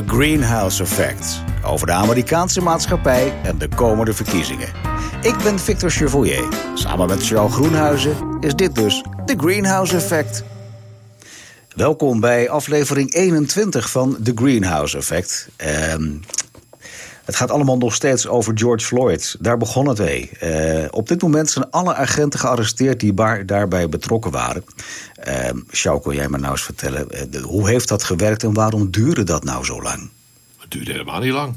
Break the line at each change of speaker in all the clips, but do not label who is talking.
The Greenhouse Effect. Over de Amerikaanse maatschappij en de komende verkiezingen. Ik ben Victor Chevoyer. Samen met Charles Groenhuizen is dit dus The Greenhouse Effect. Welkom bij aflevering 21 van The Greenhouse Effect. Ehm, het gaat allemaal nog steeds over George Floyd. Daar begon het mee. Uh, op dit moment zijn alle agenten gearresteerd die daarbij betrokken waren. Uh, Sjouw, kon jij me nou eens vertellen, uh, hoe heeft dat gewerkt en waarom duurde dat nou zo lang?
Het duurde helemaal niet lang.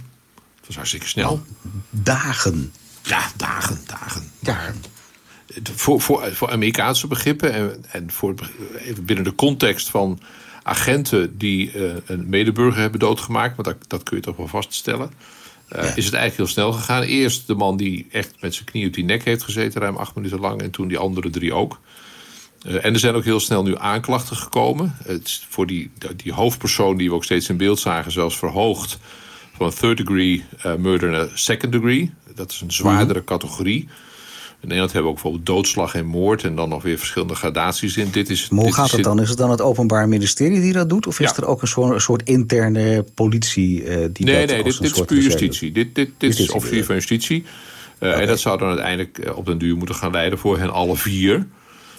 Het was hartstikke snel. Oh,
dagen.
Ja, dagen, dagen. Ja. Voor, voor, voor Amerikaanse begrippen en, en voor, even binnen de context van agenten die uh, een medeburger hebben doodgemaakt, want dat, dat kun je toch wel vaststellen. Uh, Is het eigenlijk heel snel gegaan. Eerst de man die echt met zijn knie op die nek heeft gezeten, ruim acht minuten lang. En toen die andere drie ook. Uh, en er zijn ook heel snel nu aanklachten gekomen. Het is voor die, die hoofdpersoon die we ook steeds in beeld zagen, zelfs verhoogd van third degree uh, murder naar second degree. Dat is een zwaardere mm categorie. In Nederland hebben we ook bijvoorbeeld doodslag en moord... en dan nog weer verschillende gradaties in. Dit is,
maar hoe gaat het dan? Is het dan het Openbaar Ministerie die dat doet? Of is er ook een soort, een soort interne politie uh, die
nee, dat Nee, dit, dit is puur justitie. Dit, dit, dit is officier van justitie. Uh, okay. En dat zou dan uiteindelijk eh, op den duur moeten gaan leiden... voor hen alle vier...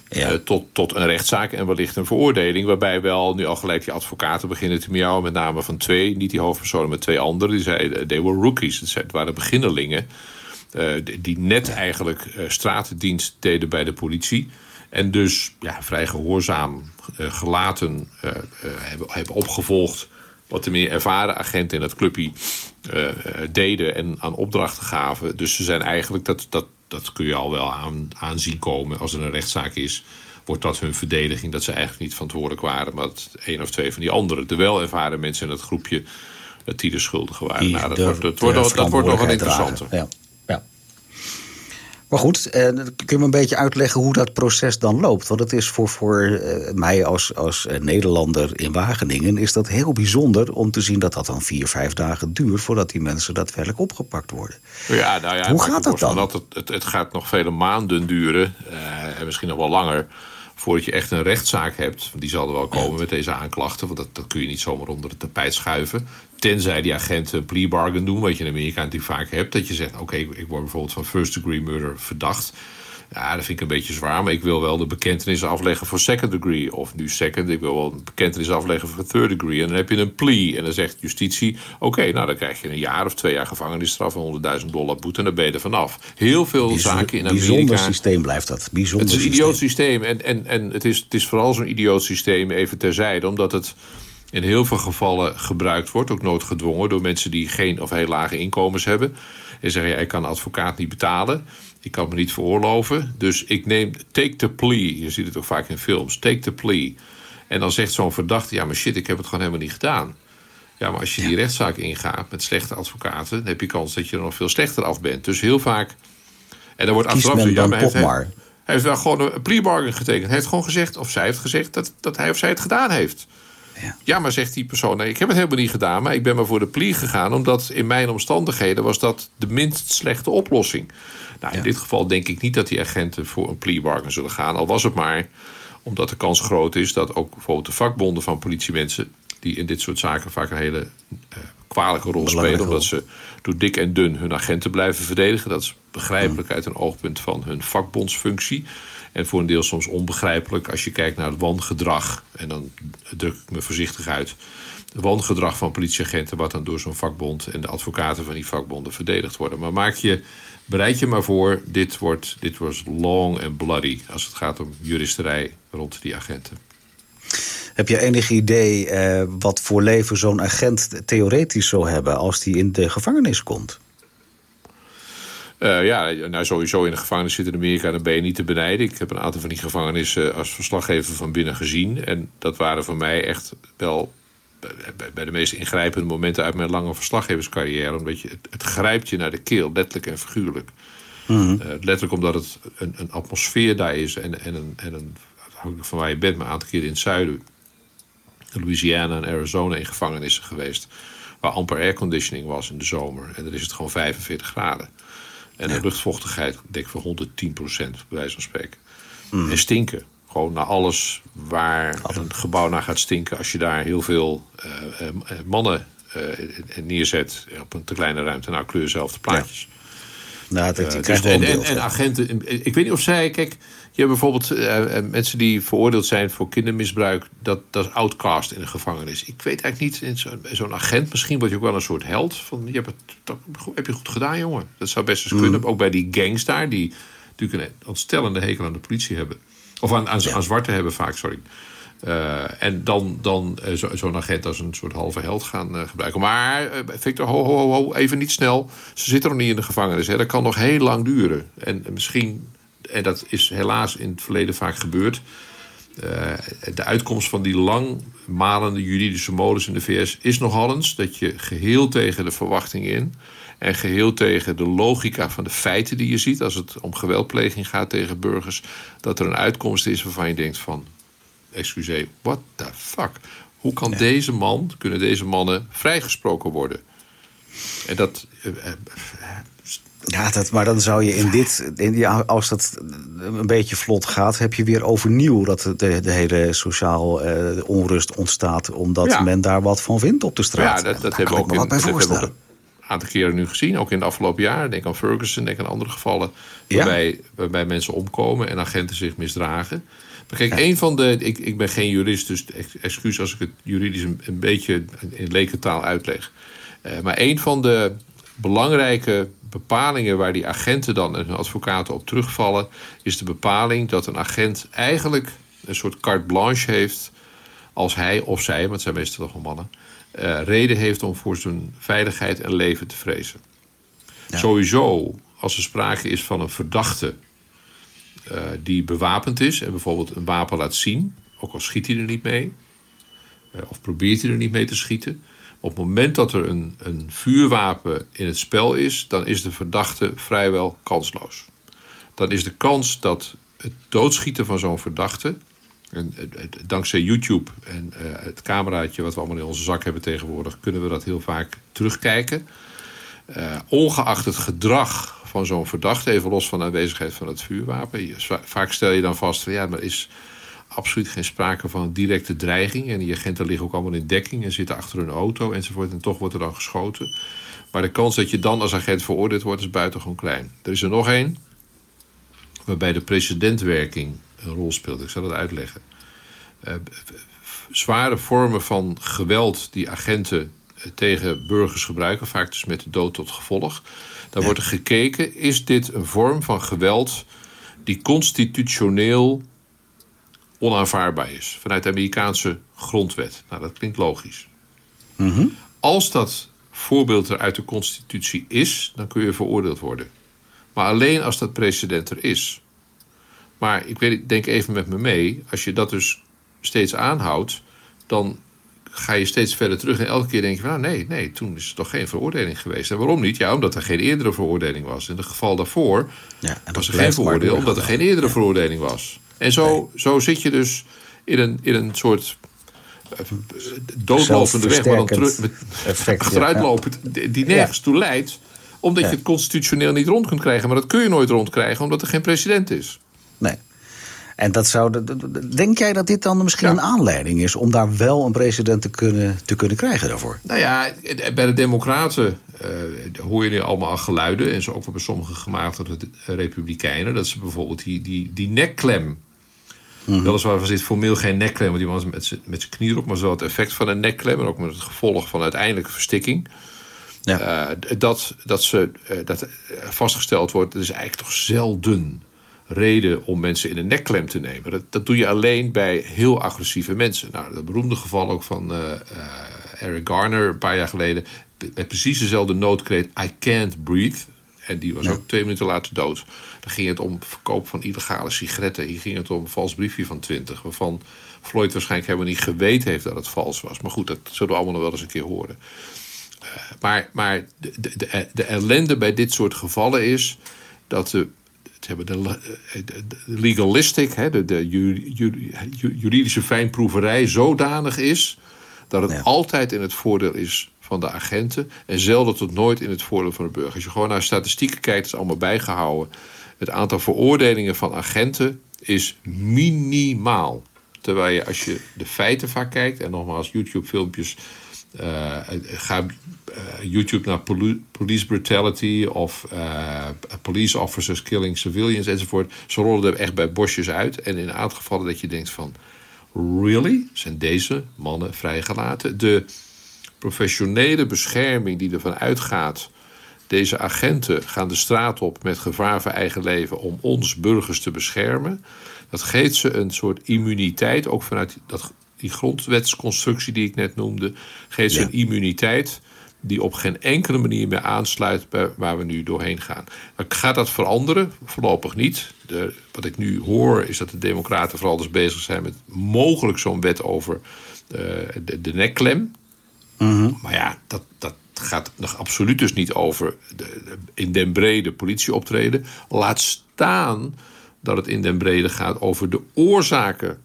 Ja. Uh, tot, tot een rechtszaak en wellicht een veroordeling. Waarbij wel nu al gelijk die advocaten beginnen te miauwen. Met name van twee, niet die hoofdpersonen, maar twee anderen. Die zeiden, they were rookies. Het waren beginnelingen. Uh, die net eigenlijk uh, stratendienst deden bij de politie. En dus ja, vrij gehoorzaam uh, gelaten hebben, hebben opgevolgd wat de meer ervaren agenten in het clubje deden en aan opdrachten gaven. Dus ze zijn eigenlijk, dat, dat, dat kun je al wel aan, aan zien komen als er een rechtszaak is wordt dat hun verdediging dat ze eigenlijk niet verantwoordelijk waren, maar dat één of twee van die anderen, de wel ervaren mensen in het groepje, dat die de schuldigen waren. nou, dat, wordt, dat, wordt, dat wordt nog een interessante.
Ja. Maar goed, eh, kun je me een beetje uitleggen hoe dat proces dan loopt? Want het is voor, voor eh, mij als, als eh, Nederlander in Wageningen... is dat heel bijzonder om te zien dat dat dan vier, vijf dagen duurt... voordat die mensen daadwerkelijk opgepakt worden.
Ja, nou ja,
hoe gaat dat dan?
Dat het, het, het, gaat nog vele maanden duren, en misschien nog wel langer voordat je echt een rechtszaak hebt. Die zal er wel komen met deze aanklachten. Want dat, dat kun je niet zomaar onder het tapijt schuiven. Tenzij die agenten een plea bargain doen. Wat je in Amerika natuurlijk vaak hebt. Dat je zegt, oké, ik word bijvoorbeeld van first degree murder verdacht. Ja, dat vind ik een beetje zwaar. Maar ik wil wel de bekentenis afleggen voor second degree. Of nu second, ik wil wel een bekentenis afleggen voor third degree. En dan heb je een plea. En dan zegt justitie, oké, nou dan krijg je een jaar of twee jaar gevangenisstraf... en 100.000 dollar boete en dan ben je er vanaf. Heel veel zaken in Amerika...
Bijzonder systeem blijft dat. Bijzonder
het is een idioot systeem. En, en, en het, is, het is vooral zo'n idioot systeem, even terzijde... omdat het in heel veel gevallen gebruikt wordt, ook noodgedwongen... door mensen die geen of heel lage inkomens hebben. En zeggen, ja, ik kan advocaat niet betalen... Ik kan me niet veroorloven. Dus ik neem take the plea. Je ziet het ook vaak in films. Take the plea. En dan zegt zo'n verdachte... ja, maar shit, ik heb het gewoon helemaal niet gedaan. Ja, maar als je die rechtszaak ingaat met slechte advocaten... dan heb je kans dat je er nog veel slechter af bent. Dus heel vaak... En dan wordt achteraf
zo, ja, maar heeft, hij
heeft wel gewoon een plea bargain getekend. Hij heeft gewoon gezegd, of zij heeft gezegd... dat, dat hij of zij het gedaan heeft. Ja. ja. maar zegt die persoon, nee, ik heb het helemaal niet gedaan... maar ik ben maar voor de plea gegaan... omdat in mijn omstandigheden was dat de minst slechte oplossing. Nou, in dit geval denk ik niet dat die agenten voor een plea bargain zullen gaan. Al was het maar omdat de kans groot is dat ook bijvoorbeeld de vakbonden van politiemensen... die in dit soort zaken vaak een hele uh, kwalijke rol spelen... omdat ze door dik en dun hun agenten blijven verdedigen. Dat is begrijpelijk uit een oogpunt van hun vakbondsfunctie... En voor een deel soms onbegrijpelijk als je kijkt naar het wangedrag. En dan druk ik me voorzichtig uit. Het wangedrag van politieagenten, wat dan door zo'n vakbond en de advocaten van die vakbonden verdedigd worden. Maar maak je, bereid je maar voor, dit wordt, dit was long and bloody als het gaat om juristerij rond die agenten.
Heb je enig idee eh, wat voor leven zo'n agent theoretisch zou hebben als die in de gevangenis komt?
Uh, ja, nou sowieso in de gevangenis zitten in Amerika, dan ben je niet te benijden. Ik heb een aantal van die gevangenissen als verslaggever van binnen gezien. En dat waren voor mij echt wel bij de meest ingrijpende momenten uit mijn lange verslaggeverscarrière. Omdat je, het, grijpt je naar de keel, letterlijk en figuurlijk. Mm letterlijk omdat het een, een, atmosfeer daar is en, en, een, en een, afhankelijk van waar je bent, maar een aantal keer in het zuiden. Louisiana en Arizona in gevangenissen geweest. Waar amper airconditioning was in de zomer. En dan is het gewoon 45 graden. En de luchtvochtigheid, denk ik, van 110 procent, bij wijze van spreken. Mm. En stinken. Gewoon naar alles waar een gebouw naar gaat stinken. Als je daar heel veel uh, uh, mannen neerzet op een te kleine ruimte. Nou, kleur zelf de plaatjes.
Nou, dat,
uh, dus, en, en, en, agenten, ik weet niet of zij, kijk, je hebt bijvoorbeeld uh, mensen die veroordeeld zijn voor kindermisbruik, dat, dat is outcast in de gevangenis. Ik weet eigenlijk niet, zo'n zo agent, misschien word je ook wel een soort held. Van, je hebt het dat, heb je goed gedaan, jongen. Dat zou best eens kunnen. Mm. Ook bij die gangs daar, die natuurlijk een ontstellende hekel aan de politie hebben. Of aan, aan, ja. aan zwarte hebben vaak, sorry. Uh, en dan, dan uh, zo'n zo agent als een soort halve held gaan uh, gebruiken. Maar Victor, ho, ho, ho, even niet snel. Ze zitten nog niet in de gevangenis. Hè. Dat kan nog heel lang duren. En, en misschien, en dat is helaas in het verleden vaak gebeurd. de uitkomst van die lang malende juridische modus in de VS is nogal eens dat je geheel tegen de verwachtingen in en geheel tegen de logica van de feiten die je ziet als het om geweldpleging gaat tegen burgers, dat er een uitkomst is waarvan je denkt van excuseer, what the fuck? Hoe kan deze man, kunnen deze mannen vrijgesproken worden? En dat. Uh,
ja, dat, maar dan zou je in dit, in als dat een beetje vlot gaat, heb je weer overnieuw dat de, de hele sociaal uh, onrust ontstaat, omdat ja. men daar wat van vindt op de straat.
Ja, dat, dat hebben we ook, in, dat hebben we een aantal keren nu gezien, ook in de afgelopen jaren. Denk aan Ferguson, denk aan andere gevallen, waarbij, ja. waarbij mensen omkomen en agenten zich misdragen. Kijk, een van de. Ik, ik ben geen jurist, dus excuus als ik het juridisch een, een beetje in lekentaal uitleg. Uh, maar een van de belangrijke bepalingen waar die agenten dan en hun advocaten op terugvallen, is de bepaling dat een agent eigenlijk een soort carte blanche heeft als hij of zij, want het zijn meestal toch mannen, uh, reden heeft om voor zijn veiligheid en leven te vrezen. Ja. Sowieso, als er sprake is van een verdachte uh, die bewapend is en bijvoorbeeld een wapen laat zien, ook al schiet hij er niet mee, uh, of probeert hij er niet mee te schieten. Op het moment dat er een, een vuurwapen in het spel is, dan is de verdachte vrijwel kansloos. Dan is de kans dat het doodschieten van zo'n verdachte, en, dankzij YouTube en het cameraatje wat we allemaal in onze zak hebben tegenwoordig, kunnen we dat heel vaak terugkijken. Ongeacht het gedrag van zo'n verdachte, even los van de aanwezigheid van het vuurwapen. Vaak stel je dan vast van ja, er is absoluut geen sprake van directe dreiging. En die agenten liggen ook allemaal in dekking en zitten achter een auto enzovoort. En toch wordt er dan geschoten. Maar de kans dat je dan als agent veroordeeld wordt is buitengewoon klein. Er is er nog één, waarbij de precedentwerking een rol speelt. Ik zal het uitleggen. Uh, zware vormen van geweld die agenten tegen burgers gebruiken, vaak dus met de dood tot gevolg. Daar ja. wordt er gekeken, is dit een vorm van geweld die constitutioneel onaanvaardbaar is vanuit de Amerikaanse grondwet? Nou, dat klinkt logisch.
Mm -hmm.
Als dat voorbeeld er uit de constitutie is, dan kun je veroordeeld worden. Maar alleen als dat precedent er is. Maar ik weet, denk even met me mee, als je dat dus steeds aanhoudt, dan ga je steeds verder terug. En elke keer denk je van, nou, nee, nee, toen is er toch geen veroordeling geweest. En waarom niet? Ja, omdat er geen eerdere veroordeling was. In het geval daarvoor ja, was er geen veroordeling, omdat er geen eerdere ja. veroordeling was. En zo, nee. zo zit je dus in een, in een soort uh, doodlopende weg, maar dan terug, met, effect, achteruitlopend, ja. die nergens toe leidt. Omdat je het constitutioneel niet rond kunt krijgen. Maar dat kun je nooit rondkrijgen, omdat er geen president is.
Nee. En dat zou. Denk jij dat dit dan misschien ja. een aanleiding is om daar wel een president te kunnen, te kunnen krijgen daarvoor?
Nou ja, bij de Democraten uh, hoor je nu allemaal geluiden. En zo ook bij sommige gematigde Republikeinen. Dat ze bijvoorbeeld die, die, die nekklem. Mm -hmm. Weliswaar was dit formeel geen nekklem, want die was met zijn knie op. Maar zo het effect van een nekklem. En ook met het gevolg van uiteindelijke verstikking. Ja. Uh, dat, dat, ze, uh, dat vastgesteld wordt, dat is eigenlijk toch zelden reden om mensen in een nekklem te nemen. Dat, dat doe je alleen bij heel agressieve mensen. Nou, dat beroemde geval ook van uh, uh, Eric Garner een paar jaar geleden. Met precies dezelfde noodkreet: I can't breathe. En die was ja. ook twee minuten later dood. Dan ging het om verkoop van illegale sigaretten. Hier ging het om een vals briefje van 20. Waarvan Floyd waarschijnlijk helemaal niet geweten heeft dat het vals was. Maar goed, dat zullen we allemaal nog wel eens een keer horen. Uh, maar maar de, de, de ellende bij dit soort gevallen is dat de hebben de, de legalistic, hè, de, de juridische fijnproeverij zodanig is dat het ja. altijd in het voordeel is van de agenten en zelden tot nooit in het voordeel van de burger. Als je gewoon naar statistieken kijkt, is allemaal bijgehouden. Het aantal veroordelingen van agenten is minimaal. Terwijl je als je de feiten vaak kijkt, en nogmaals, YouTube-filmpjes ga YouTube naar police brutality of police officers killing civilians enzovoort. Ze rollen er echt bij bosjes uit. En in een aantal gevallen dat je denkt van... Really? Zijn deze mannen vrijgelaten? De professionele bescherming die ervan uitgaat deze agenten gaan de straat op met gevaar voor eigen leven om ons burgers te beschermen. Dat geeft ze een soort immuniteit, ook vanuit dat, die grondwetsconstructie die ik net noemde, geeft ze een immuniteit die op geen enkele manier meer aansluit bij waar we nu doorheen gaan. Gaat dat veranderen? Voorlopig niet. De, wat ik nu hoor is dat de Democraten vooral dus bezig zijn met mogelijk zo'n wet over uh, de, de nekklem. Mhm. Maar ja, dat, dat, gaat nog absoluut dus niet over de, in den brede politie optreden. Laat staan dat het in den brede gaat over de oorzaken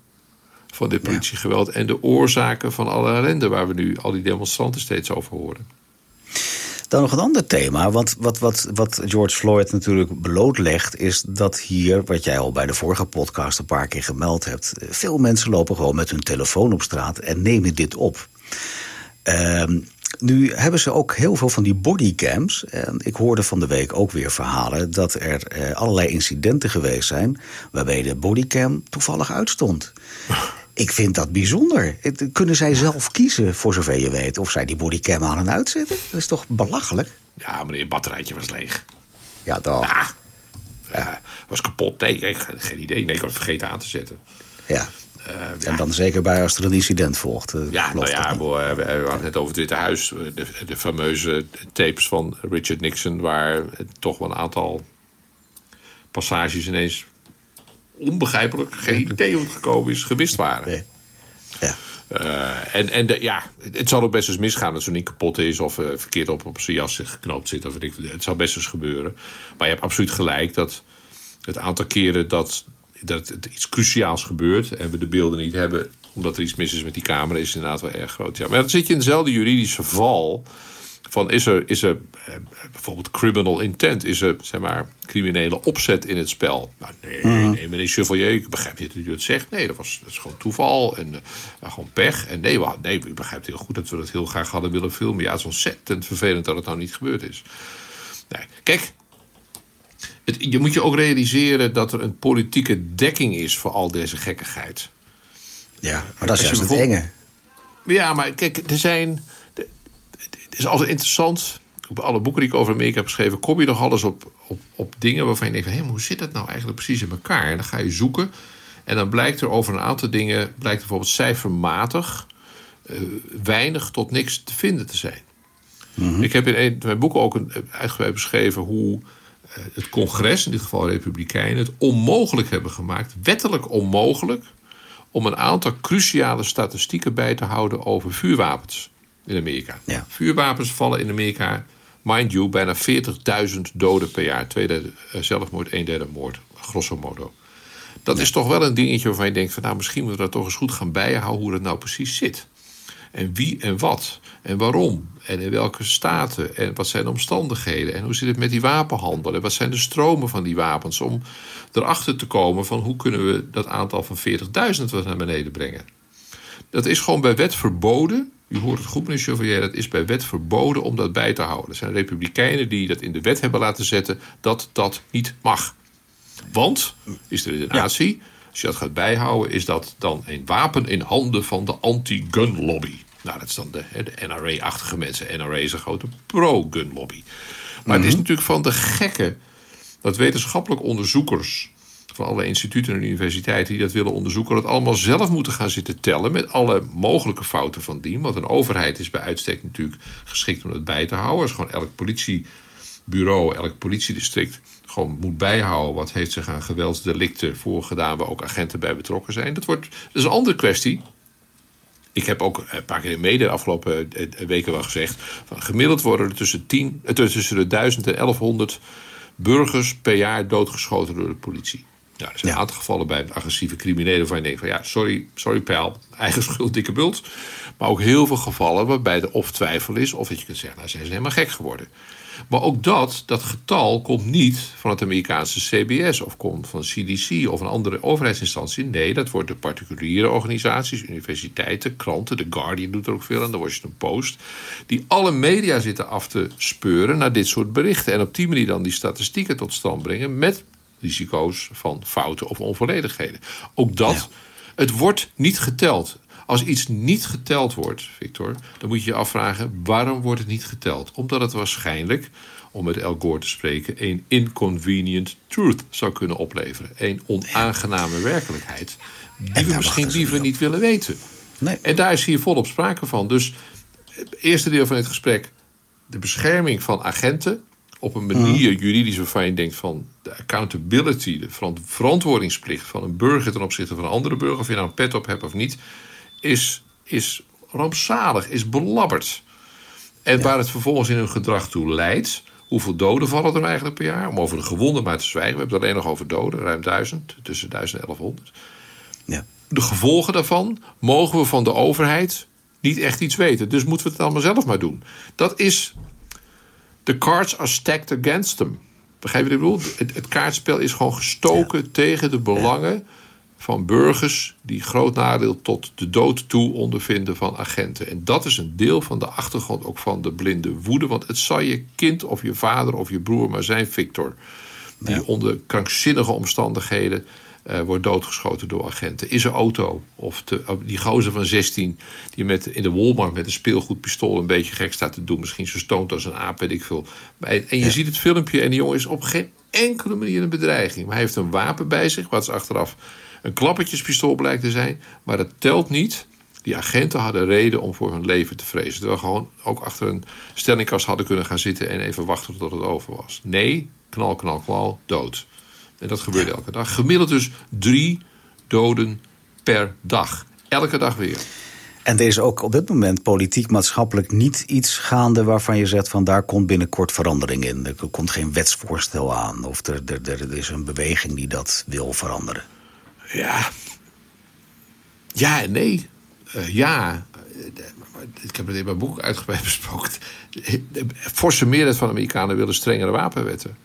van dit politiegeweld en de oorzaken van alle ellende waar we nu al die demonstranten steeds over horen.
Dan nog een ander thema. Want wat, wat, wat George Floyd natuurlijk blootlegt, is dat hier, wat jij al bij de vorige podcast een paar keer gemeld hebt, veel mensen lopen gewoon met hun telefoon op straat en nemen dit op. Ehm, nu hebben ze ook heel veel van die bodycams. En ik hoorde van de week ook weer verhalen dat er eh, allerlei incidenten geweest zijn waarbij de bodycam toevallig uitstond. Ik vind dat bijzonder. Kunnen zij zelf kiezen, voor zover je weet, of zij die bodycam aan en uitzetten? Dat is toch belachelijk?
Ja, meneer, het batterijtje was leeg.
Ja, toch.
Ja, ja, was kapot. Nee, ik geen idee. Nee, ik had het vergeten aan te zetten.
Ja. Uh, en dan zeker bij als er een incident volgt.
Uh, ja, nou ja, we, we, hadden het net over het Witte Huis. De, de, fameuze tapes van Richard Nixon... waar toch wel een aantal passages ineens... onbegrijpelijk, geen idee hoe het gekomen is, gewist waren. Nee. Ja. Uh, en en de, ja, het zal ook best eens misgaan dat zo'n ding kapot is... of verkeerd op, op zijn jas geknoopt zit. Of ik, het zal best eens gebeuren. Maar je hebt absoluut gelijk dat het aantal keren dat dat het iets cruciaals gebeurt en we de beelden niet hebben omdat er iets mis is met die camera, is inderdaad wel erg groot. Ja, maar dan zit je in dezelfde juridische val. Van is er, is er eh, bijvoorbeeld criminal intent? Is er zeg maar, criminele opzet in het spel? Nou, nee, mm. nee, meneer Chevalier, ik begrijp niet dat u het zegt. Nee, dat, was, dat is gewoon toeval en uh, gewoon pech. En nee, well, nee, u begrijpt heel goed dat we dat heel graag hadden willen filmen. Ja, het is ontzettend vervelend dat het nou niet gebeurd is. Nee. Kijk, je moet je ook realiseren dat er een politieke dekking is voor al deze gekkigheid.
Ja, maar dat is juist het enge.
Ja, maar kijk, er zijn. Het is altijd interessant. Op alle boeken die ik over Amerika heb geschreven, kom je nog alles op, op, op dingen waarvan je denkt: hé, hoe zit dat nou eigenlijk precies in elkaar? En dan ga je zoeken. En dan blijkt er over een aantal dingen, blijkt bijvoorbeeld cijfermatig, uh, weinig tot niks te vinden te zijn. Mhm. Ik heb in een van mijn boeken ook een, uitgebreid beschreven hoe eh, het congres, in dit geval Republikeinen, het onmogelijk hebben gemaakt, wettelijk onmogelijk, om een aantal cruciale statistieken bij te houden over vuurwapens in Amerika. Ja. Vuurwapens vallen in Amerika, mind you, bijna 40.000 doden per jaar. Twee derde eh, zelfmoord, een derde moord, grosso modo. Dat is toch wel een dingetje waarvan je denkt: van nou, misschien moeten we dat toch eens goed gaan bijhouden hoe dat nou precies zit. En wie en wat en waarom en in welke staten en wat zijn de omstandigheden en hoe zit het met die wapenhandel en wat zijn de stromen van die wapens om erachter te komen van hoe kunnen we dat aantal van 40.000 wat naar beneden brengen. Dat is gewoon bij wet verboden. U hoort het goed, meneer Chevalier, dat is bij wet verboden om dat bij te houden. Er zijn republikeinen die dat in de wet hebben laten zetten dat dat niet mag. Want, is er de natie, als je dat gaat bijhouden, is dat dan een wapen in handen van de anti-gun lobby. Nou, dat is dan de, de NRA-achtige mensen. NRA is een grote pro-gun lobby. Maar het is mhm. natuurlijk van de gekke dat wetenschappelijk onderzoekers van alle instituten en universiteiten die dat willen onderzoeken, dat allemaal zelf moeten gaan zitten tellen met alle mogelijke fouten van dien. Want een overheid is bij uitstek natuurlijk geschikt om het bij te houden. Als gewoon elk politiebureau, elk politiedistrict gewoon moet bijhouden wat heeft zich aan geweldsdelicten voorgedaan waar ook agenten bij betrokken zijn. Dat, wordt, dat is een andere kwestie. Ik heb ook een paar keer in de de afgelopen eh, weken wel gezegd. Van gemiddeld worden er tussen, 10, eh, tussen de 1000 en 1100 burgers per jaar doodgeschoten door de politie. Ja, er zijn een aantal gevallen bij agressieve criminelen waar je denkt van ja, sorry, sorry pijl, eigen schuld, dikke bult. Maar ook heel veel gevallen waarbij er of twijfel is of dat je kunt zeggen, nou zijn ze helemaal gek geworden. Maar ook dat, dat getal komt niet van het Amerikaanse CBS of komt van CDC of een andere overheidsinstantie. Nee, dat wordt de particuliere organisaties, universiteiten, kranten. The Guardian doet er ook veel aan, de Washington Post. Die alle media zitten af te speuren naar dit soort berichten. En op die manier dan die statistieken tot stand brengen met risico's van fouten of onvolledigheden. Ook dat, het wordt niet geteld. Als iets niet geteld wordt, Victor, dan moet je je afvragen waarom wordt het niet geteld? Omdat het waarschijnlijk, om met El Gore te spreken, een inconvenient truth zou kunnen opleveren. Een onaangename werkelijkheid die we misschien liever niet willen weten. Nee. En daar is hier volop sprake van. Dus het eerste deel van het gesprek, de bescherming van agenten op een manier mhm. juridisch waarvan je denkt van de accountability, de verantwoordingsplicht van een burger ten opzichte van een andere burger, of je nou een pet op hebt of niet, is, is rampzalig, is belabberd. En waar het vervolgens in hun gedrag toe leidt. Hoeveel doden vallen er eigenlijk per jaar? Om over de gewonden maar te zwijgen. We hebben het alleen nog over doden, ruim duizend, tussen 1000 en 1100. Ja. De gevolgen daarvan mogen we van de overheid niet echt iets weten. Dus moeten we het allemaal zelf maar doen. Dat is. The cards are stacked against them. Begrijp je wat ik bedoel? Het, het kaartspel is gewoon gestoken tegen de belangen van burgers die groot nadeel tot de dood toe ondervinden van agenten. En dat is een deel van de achtergrond ook van de blinde woede. Want het zal je kind of je vader of je broer maar zijn, Victor. Die onder krankzinnige omstandigheden uh, wordt doodgeschoten door agenten. Is een auto. Of die gozer van 16 die met, in de Walmart met een speelgoedpistool een beetje gek staat te doen. Misschien zo stoont als een aap, weet ik veel. En je ziet het filmpje en die jongen is op geen enkele manier een bedreiging. Maar hij heeft een wapen bij zich, wat is achteraf een klappertjespistool blijkt te zijn. Maar dat telt niet. Die agenten hadden reden om voor hun leven te vrezen. Terwijl gewoon ook achter een stellingkast hadden kunnen gaan zitten en even wachten tot het over was. Nee, knal, knal, knal, dood. En dat gebeurde elke dag. Gemiddeld dus drie doden per dag. Elke dag weer.
En er is ook op dit moment politiek, maatschappelijk niet iets gaande waarvan je zegt van daar komt binnenkort verandering in. Er komt geen wetsvoorstel aan of er, er, er is een beweging die dat wil veranderen.
Ja. Ja en nee. Uh, ja. Ik heb het in mijn boek uitgebreid besproken. De forse meerderheid van de Amerikanen willen strengere wapenwetten.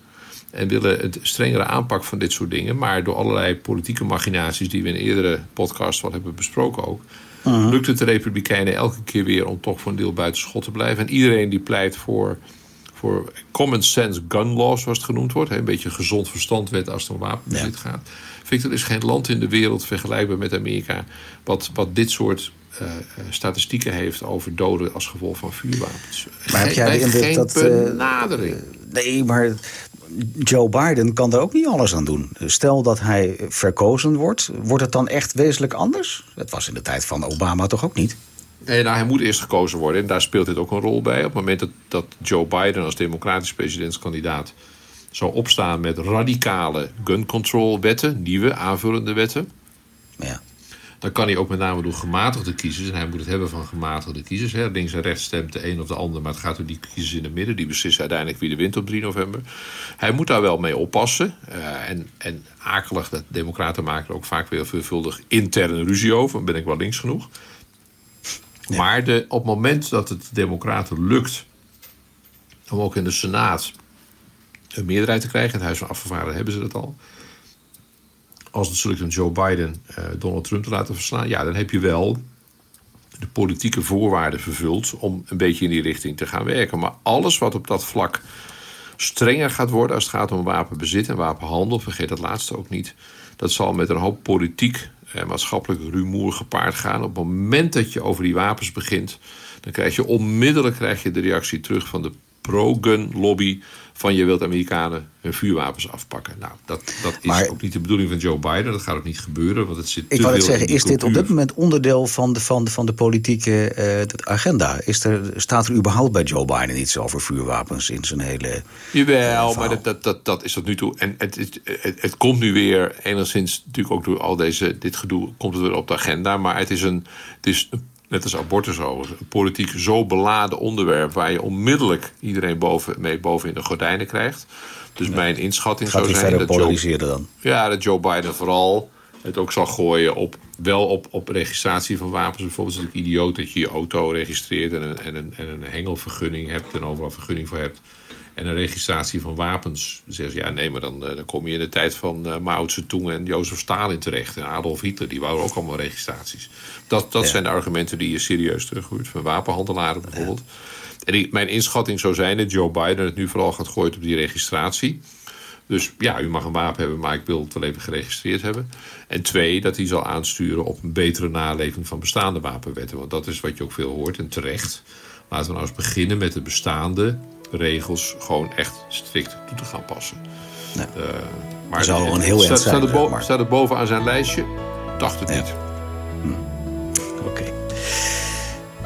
En willen een strengere aanpak van dit soort dingen. Maar door allerlei politieke machinaties die we in eerdere podcasts wel hebben besproken ook. Uh-huh. Lukt het de Republikeinen elke keer weer om toch voor een deel buiten schot te blijven. En iedereen die pleit voor, voor common sense gun laws, zoals het genoemd wordt. Een beetje gezond verstandwet als het om wapenbezit ja. gaat. Victor, er is geen land in de wereld vergelijkbaar met Amerika. wat, wat dit soort uh, statistieken heeft over doden als gevolg van vuurwapens.
Maar heb jij de indruk dat.
Eh, benadering.
nee, maar. Joe Biden kan daar ook niet alles aan doen. Stel dat hij verkozen wordt, wordt het dan echt wezenlijk anders? Het was in de tijd van Obama toch ook niet?
Nee, nou, hij moet eerst gekozen worden en daar speelt dit ook een rol bij. Op het moment dat, dat Joe Biden als democratisch presidentskandidaat zou opstaan met radicale gun control wetten, nieuwe aanvullende wetten. Ja. Dan kan hij ook met name door gematigde kiezers, en hij moet het hebben van gematigde kiezers. Hè. Links en rechts stemt de een of de ander, maar het gaat om die kiezers in het midden. Die beslissen uiteindelijk wie de wint op 3 november. Hij moet daar wel mee oppassen. Uh, en, en akelig, dat democraten maken er ook vaak weer veelvuldig interne ruzie over. Ben ik wel links genoeg. Maar de, op het moment dat het democraten lukt om ook in de Senaat een meerderheid te krijgen. In het Huis van Afgevaardigden hebben ze dat al. Als lukt om Joe Biden uh, Donald Trump te laten verslaan, ja, dan heb je wel de politieke voorwaarden vervuld om een beetje in die richting te gaan werken. Maar alles wat op dat vlak strenger gaat worden als het gaat om wapenbezit en wapenhandel, vergeet dat laatste ook niet. Dat zal met een hoop politiek en maatschappelijk rumoer gepaard gaan. Op het moment dat je over die wapens begint, dan krijg je onmiddellijk krijg je de reactie terug van de pro-gun lobby van je wilt Amerikanen hun vuurwapens afpakken. Nou, dat, dat is ook niet de bedoeling van Joe Biden. Dat gaat ook niet gebeuren, want het zit
Ik wou het zeggen, is dit op dit moment onderdeel van de, van de, van de politieke uh, agenda? Is er, staat er überhaupt bij Joe Biden iets over vuurwapens in zijn hele
Jawel, uh, maar dat, dat, dat, dat is tot nu toe... En het, het, het, het, komt nu weer, enigszins natuurlijk ook door al deze, dit gedoe... komt het weer op de agenda, maar het is een, het is een net als abortus overigens, een politiek zo beladen onderwerp waar je onmiddellijk iedereen boven, mee boven in de gordijnen krijgt. Dus mijn inschatting zou zijn
verder
dat Joe,
polariseren dan?
ja, dat Joe Biden vooral het ook zal gooien op wel op, op registratie van wapens. Bijvoorbeeld is het natuurlijk idioot dat je je auto registreert en een, en een, en een hengelvergunning hebt en overal vergunning voor hebt. En een registratie van wapens. Dan zeggen ze, ja nee, maar dan, eh, dan kom je in de tijd van uh, Mao Zedong en Jozef Stalin terecht. En Adolf Hitler, die wouden ook allemaal registraties. Dat, dat
Ja.
zijn de argumenten die je serieus terughoort. Van wapenhandelaren bijvoorbeeld. En die, mijn inschatting zou zijn dat Joe Biden het nu vooral gaat gooien op die registratie. Dus ja, u mag een wapen hebben, maar ik wil het wel even geregistreerd hebben. En twee, dat hij zal aansturen op een betere naleving van bestaande wapenwetten. Want dat is wat je ook veel hoort en terecht. Laten we nou eens beginnen met de bestaande regels gewoon echt strikt toe te gaan passen.
Ja.
Eh, maar
zou een heel
staat,
zijn,
staat, er bo-
maar.
staat er bovenaan zijn lijstje? Dacht het
Ja.
niet.
Oké.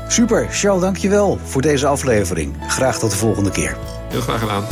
Super, Charles, dankjewel voor deze aflevering. Graag tot de volgende keer.
Heel graag gedaan.